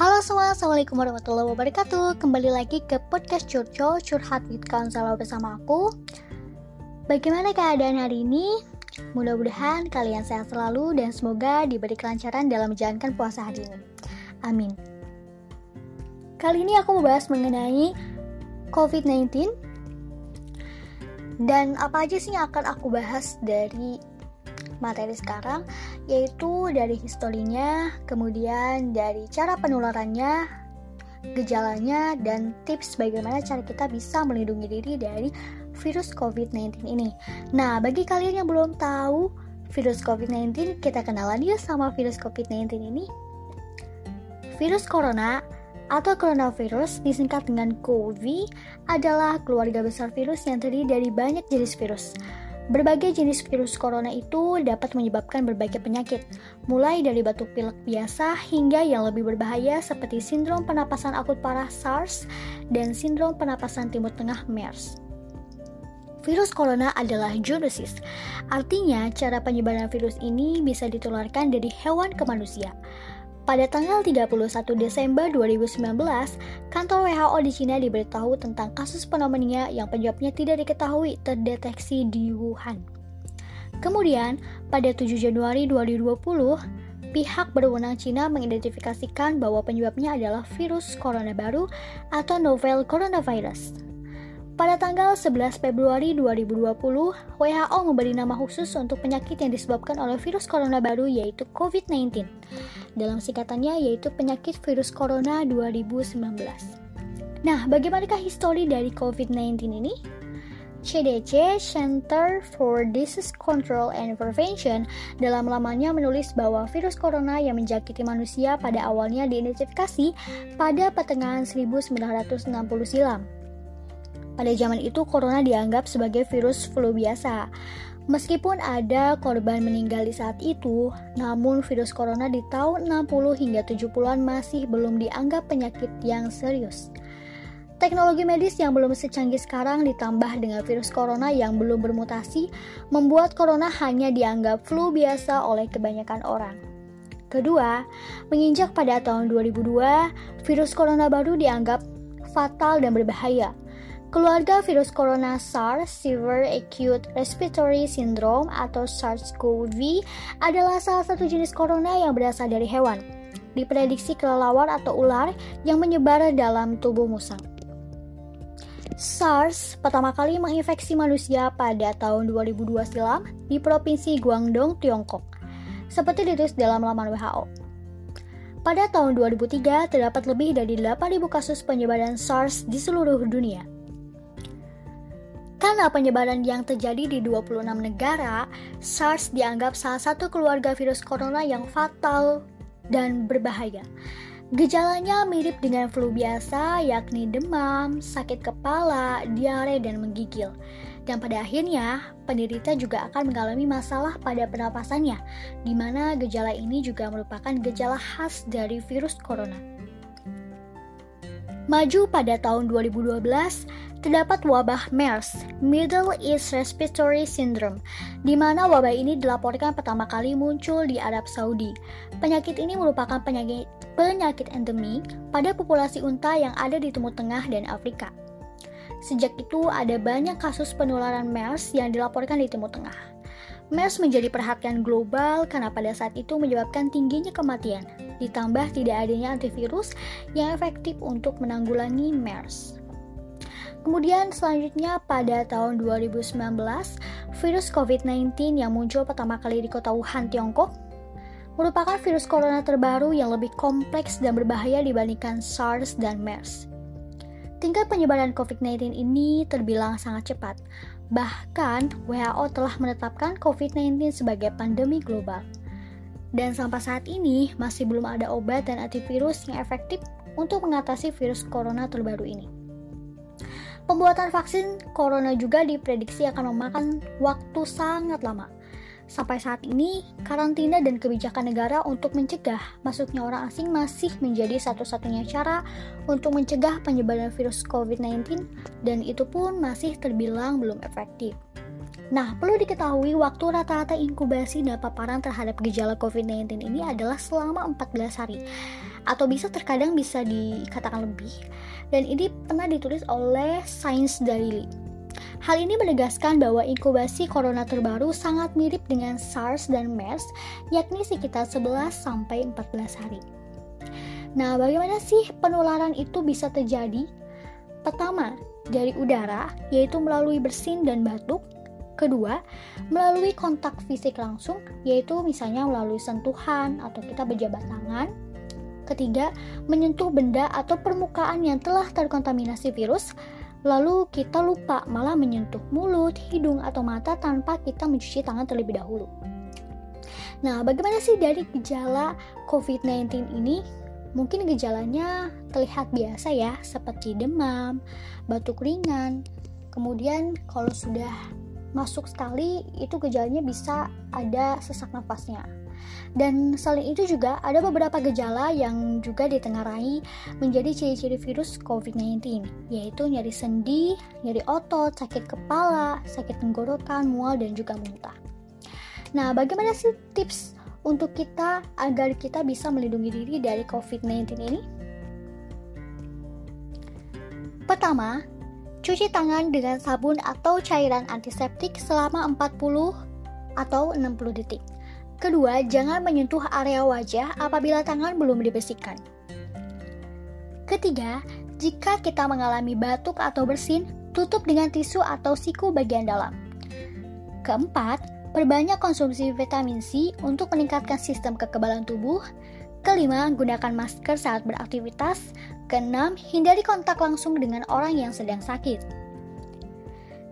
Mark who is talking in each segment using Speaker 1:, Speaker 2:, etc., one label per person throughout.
Speaker 1: Halo semua, Assalamualaikum warahmatullahi wabarakatuh. Kembali lagi ke podcast Curco Curhat with Counselor bersama aku. Bagaimana keadaan hari ini? Mudah-mudahan kalian sehat selalu dan semoga diberi kelancaran dalam menjalankan puasa hari ini. Amin. Kali ini aku membahas mengenai COVID-19 Dan apa aja sih yang akan aku bahas dari materi sekarang yaitu dari historinya, kemudian dari cara penularannya, gejalanya, dan tips bagaimana cara kita bisa melindungi diri dari virus COVID-19 ini. Nah, bagi kalian yang belum tahu virus COVID-19, kita kenalan yuk sama virus COVID-19 ini. Virus corona atau coronavirus disingkat dengan COVID adalah keluarga besar virus yang terdiri dari banyak jenis virus. Berbagai jenis virus corona itu dapat menyebabkan berbagai penyakit, mulai dari batuk pilek biasa hingga yang lebih berbahaya seperti sindrom penapasan akut parah SARS dan sindrom penapasan timur tengah MERS. Virus corona adalah zoonosis, artinya cara penyebaran virus ini bisa ditularkan dari hewan ke manusia. Pada tanggal 31 Desember 2019, kantor WHO di Cina diberitahu tentang kasus pneumonia yang penyebabnya tidak diketahui terdeteksi di Wuhan. Kemudian, pada 7 Januari 2020, pihak berwenang Cina mengidentifikasikan bahwa penyebabnya adalah virus corona baru atau novel coronavirus. Pada tanggal 11 Februari 2020, WHO memberi nama khusus untuk penyakit yang disebabkan oleh virus corona baru yaitu COVID-19. Dalam singkatannya yaitu penyakit virus corona 2019. Nah, bagaimanakah histori dari COVID-19 ini? CDC Center for Disease Control and Prevention dalam lamannya menulis bahwa virus corona yang menjakiti manusia pada awalnya diidentifikasi pada pertengahan 1960 silam. Pada zaman itu, corona dianggap sebagai virus flu biasa. Meskipun ada korban meninggal di saat itu, namun virus corona di tahun 60 hingga 70-an masih belum dianggap penyakit yang serius. Teknologi medis yang belum secanggih sekarang ditambah dengan virus corona yang belum bermutasi, membuat corona hanya dianggap flu biasa oleh kebanyakan orang. Kedua, menginjak pada tahun 2002, virus corona baru dianggap fatal dan berbahaya. Keluarga virus corona SARS, Severe Acute Respiratory Syndrome atau SARS-CoV adalah salah satu jenis corona yang berasal dari hewan. Diprediksi kelelawar atau ular yang menyebar dalam tubuh musang. SARS pertama kali menginfeksi manusia pada tahun 2002 silam di Provinsi Guangdong, Tiongkok. Seperti ditulis dalam laman WHO. Pada tahun 2003, terdapat lebih dari 8.000 kasus penyebaran SARS di seluruh dunia. Karena penyebaran yang terjadi di 26 negara, SARS dianggap salah satu keluarga virus corona yang fatal dan berbahaya. Gejalanya mirip dengan flu biasa, yakni demam, sakit kepala, diare, dan menggigil. Dan pada akhirnya, penderita juga akan mengalami masalah pada pernapasannya, di mana gejala ini juga merupakan gejala khas dari virus corona. Maju pada tahun 2012, terdapat wabah MERS, Middle East Respiratory Syndrome, di mana wabah ini dilaporkan pertama kali muncul di Arab Saudi. Penyakit ini merupakan penyakit, penyakit endemik pada populasi unta yang ada di Timur Tengah dan Afrika. Sejak itu, ada banyak kasus penularan MERS yang dilaporkan di Timur Tengah. MERS menjadi perhatian global karena pada saat itu menyebabkan tingginya kematian, ditambah tidak adanya antivirus yang efektif untuk menanggulangi MERS. Kemudian selanjutnya pada tahun 2019, virus COVID-19 yang muncul pertama kali di kota Wuhan, Tiongkok, merupakan virus corona terbaru yang lebih kompleks dan berbahaya dibandingkan SARS dan MERS. Tingkat penyebaran COVID-19 ini terbilang sangat cepat. Bahkan, WHO telah menetapkan COVID-19 sebagai pandemi global. Dan sampai saat ini masih belum ada obat dan antivirus yang efektif untuk mengatasi virus corona terbaru ini. Pembuatan vaksin corona juga diprediksi akan memakan waktu sangat lama. Sampai saat ini, karantina dan kebijakan negara untuk mencegah masuknya orang asing masih menjadi satu-satunya cara untuk mencegah penyebaran virus COVID-19 dan itu pun masih terbilang belum efektif. Nah, perlu diketahui waktu rata-rata inkubasi dan paparan terhadap gejala COVID-19 ini adalah selama 14 hari atau bisa terkadang bisa dikatakan lebih. Dan ini pernah ditulis oleh Science Daily. Hal ini menegaskan bahwa inkubasi corona terbaru sangat mirip dengan SARS dan MERS, yakni sekitar 11 sampai 14 hari. Nah, bagaimana sih penularan itu bisa terjadi? Pertama, dari udara, yaitu melalui bersin dan batuk. Kedua, melalui kontak fisik langsung, yaitu misalnya melalui sentuhan atau kita berjabat tangan. Ketiga, menyentuh benda atau permukaan yang telah terkontaminasi virus lalu kita lupa malah menyentuh mulut, hidung, atau mata tanpa kita mencuci tangan terlebih dahulu. Nah, bagaimana sih dari gejala COVID-19 ini? Mungkin gejalanya terlihat biasa ya, seperti demam, batuk ringan. Kemudian kalau sudah masuk sekali, itu gejalanya bisa ada sesak nafasnya. Dan selain itu juga ada beberapa gejala yang juga ditengarai menjadi ciri-ciri virus COVID-19, yaitu nyeri sendi, nyeri otot, sakit kepala, sakit tenggorokan, mual, dan juga muntah. Nah, bagaimana sih tips untuk kita agar kita bisa melindungi diri dari COVID-19 ini? Pertama, cuci tangan dengan sabun atau cairan antiseptik selama 40 atau 60 detik. Kedua, jangan menyentuh area wajah apabila tangan belum dibersihkan. Ketiga, jika kita mengalami batuk atau bersin, tutup dengan tisu atau siku bagian dalam. Keempat, perbanyak konsumsi vitamin C untuk meningkatkan sistem kekebalan tubuh. Kelima, gunakan masker saat beraktivitas. Keenam, hindari kontak langsung dengan orang yang sedang sakit.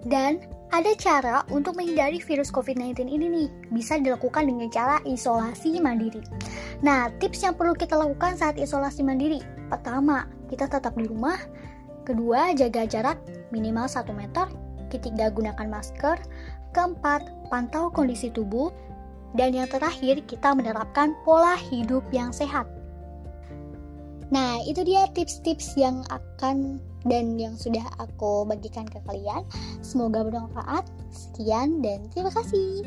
Speaker 1: Dan ada cara untuk menghindari virus COVID-19 ini nih, bisa dilakukan dengan cara isolasi mandiri. Nah, tips yang perlu kita lakukan saat isolasi mandiri. Pertama, kita tetap di rumah. Kedua, jaga jarak minimal 1 meter. Ketiga, gunakan masker. Keempat, pantau kondisi tubuh. Dan yang terakhir, kita menerapkan pola hidup yang sehat. Nah, itu dia tips-tips yang akan dan yang sudah aku bagikan ke kalian. Semoga bermanfaat. Sekian dan terima kasih.